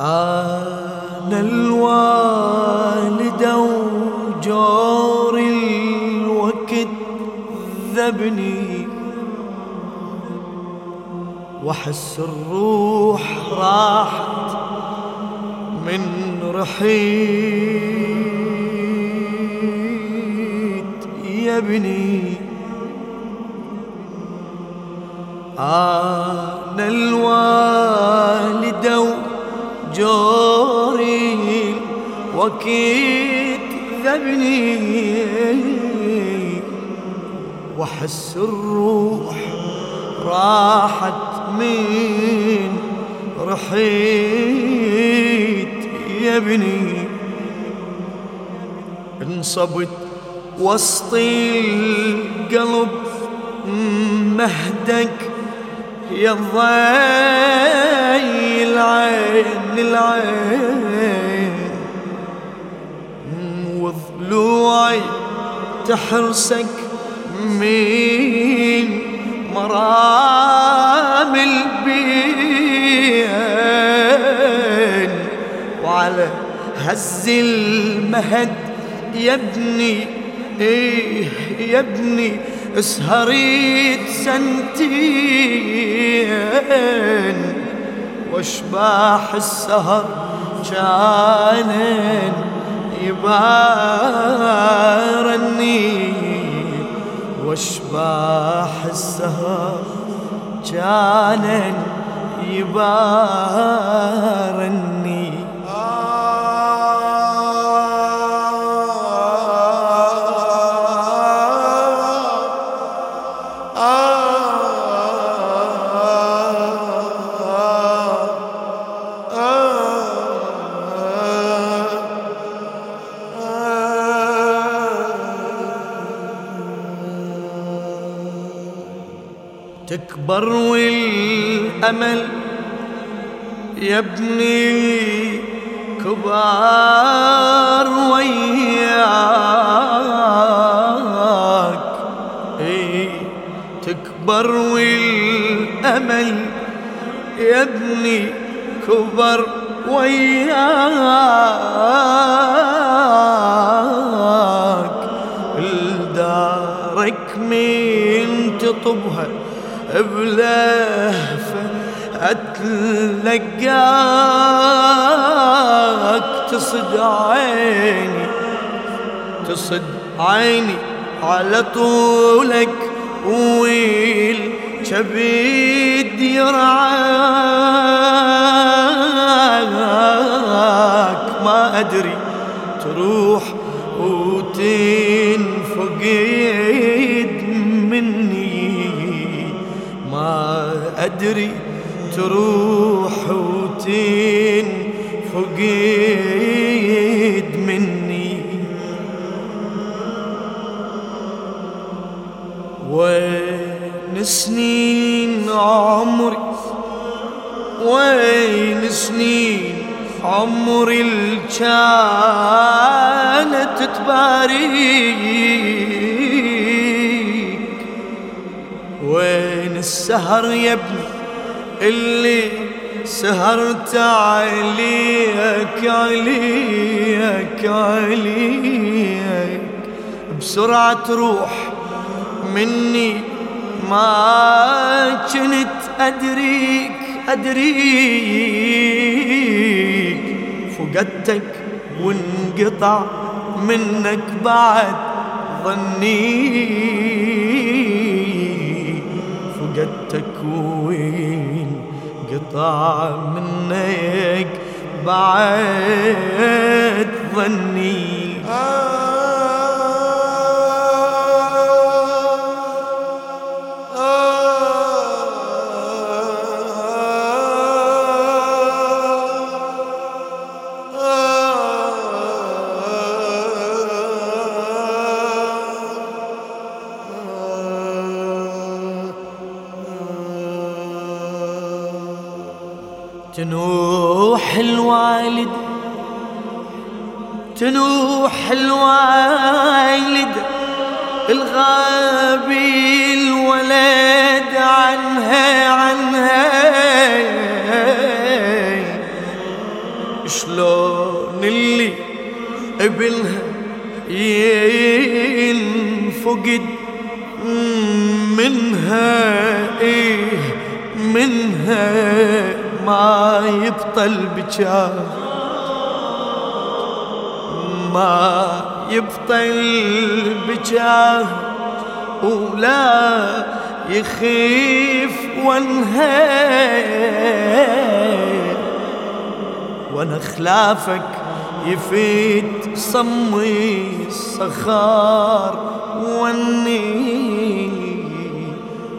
أنا الوالد وجور الوقت ذبني وحس الروح راحت من رحيت يا ابني. أنا الوالد جوري وكيت ذبني وحس الروح راحت من رحيت. يا ابني. انصبت وسط القلب مهدك يا ضي العين العين وضلوعي تحرسك من مرام. هز المهد يا ابني إيه يا ابني اسهريت سنتين. واشباح السهر كانن يبارني. واشباح السهر كانن يبارني. تكبر والأمل يا ابني كبار وياك. اي تكبر والأمل يا ابني كبر وياك. الدارك من تطبها بلهفة أتلقاك تصد عيني تصد عيني على طولك ويل كبيد يرعاك. ما أدري تروح ما أدري تروح وتنفق مني. وين سنين عمري وين سنين عمري اللي كانت تباريك؟ وين السهر يا ابني اللي سهرت عليك عليك عليك. بسرعة تروح مني. ما كنت أدريك أدريك. فقدتك وانقطع منك بعد ظني. فقدتك وانقطع منك بعد ظني. تنوح الوالد الغابي الولد عنها عنها. شلون اللي ابنها ينفقد منها؟ إيه منها ما يبطل بجاه. ما يبطل بجاه ولا يخيف وانهي وأنا خلافك يفيد صمي الصخار وني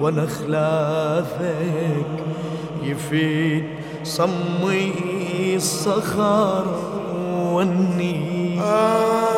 وأنا خلافك يفيد صمي الصخر Oh.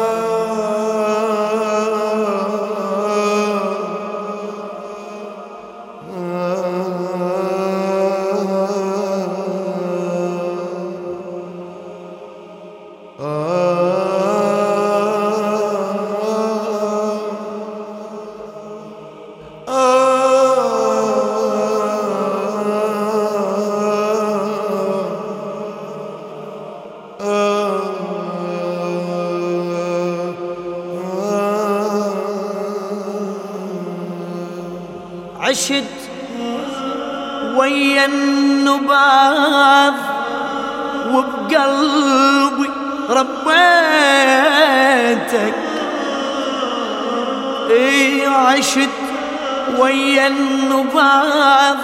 عشت ويا النباض وبقلبي ربيتك. إي عشت ويا النباض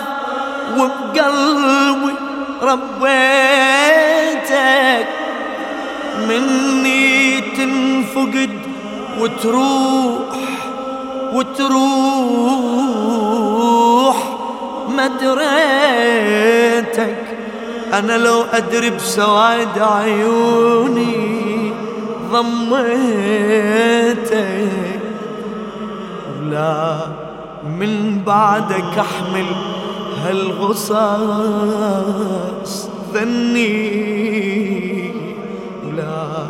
وبقلبي ربيتك. مني تنفقد وتروح وتروح مدريتك. أنا لو أدري بسواد عيوني ضميتك. ولا من بعدك أحمل هالغصاص ذني. ولا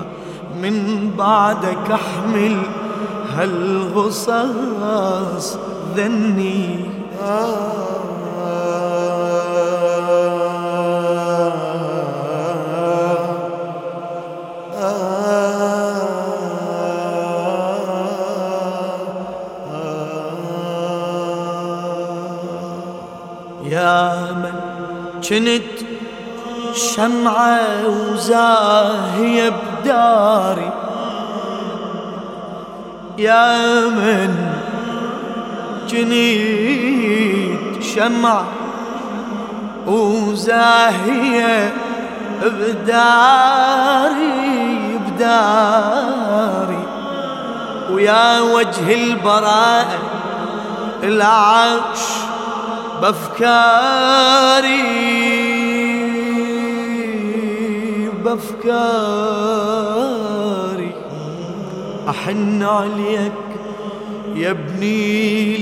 من بعدك أحمل هالغصاص ذني. يا كنت شمعة وزاهية بداري. يا من جنيت شمع وزاهية بداري بداري. ويا وجه البراءة العاش بافكاري بافكاري. أحن عليك يا ابني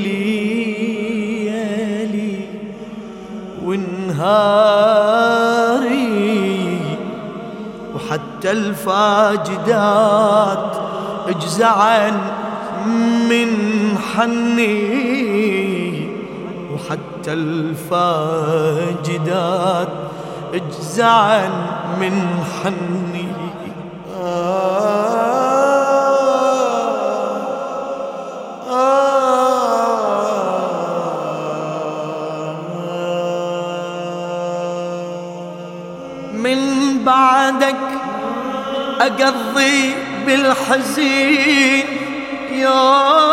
ليالي ونهاري وحتى الفاجدات اجزعن من حني. الفاجدات اجزعن من حني. من بعدك أقضي بالحزين. يومي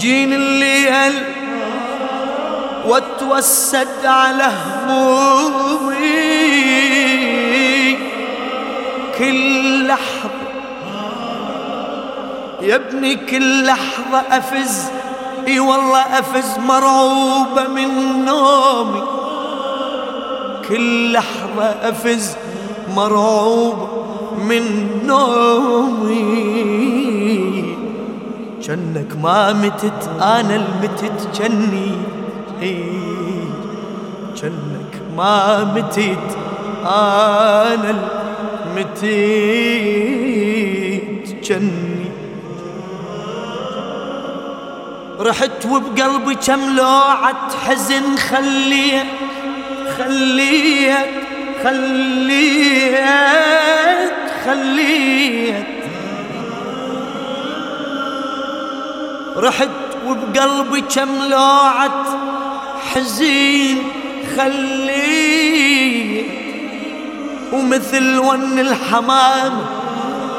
يجيني الليل واتوسد على همومي. كل لحظة يا ابني كل لحظة أفز. إي والله أفز مرعوبة من نومي. كل لحظة أفز مرعوبة من نومي. جنك ما متت أنا المتت جني. جنك ما متيت أنا متيت جني. رحت وبقلبي كم لوعة حزن خليت خليت خليت خليت رحت وبقلبي كم لوعة حزين خليت. ومثل ون الحمام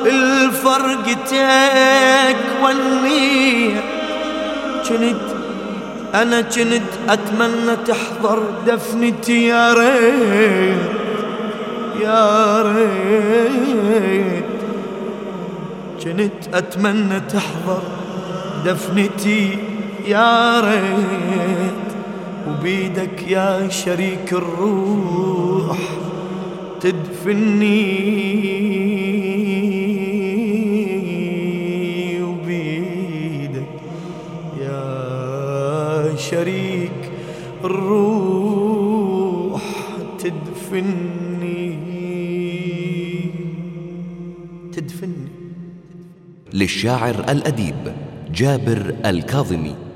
الفرقتك ونية كنت أنا كنت أتمنى تحضر دفنتي يا ريت. يا ريت. كنت أتمنى تحضر دفنتي يا ريت وبيدك يا شريك الروح تدفني. وبيدك يا شريك الروح تدفني. تدفني. للشاعر الأديب. جابر الكاظمي.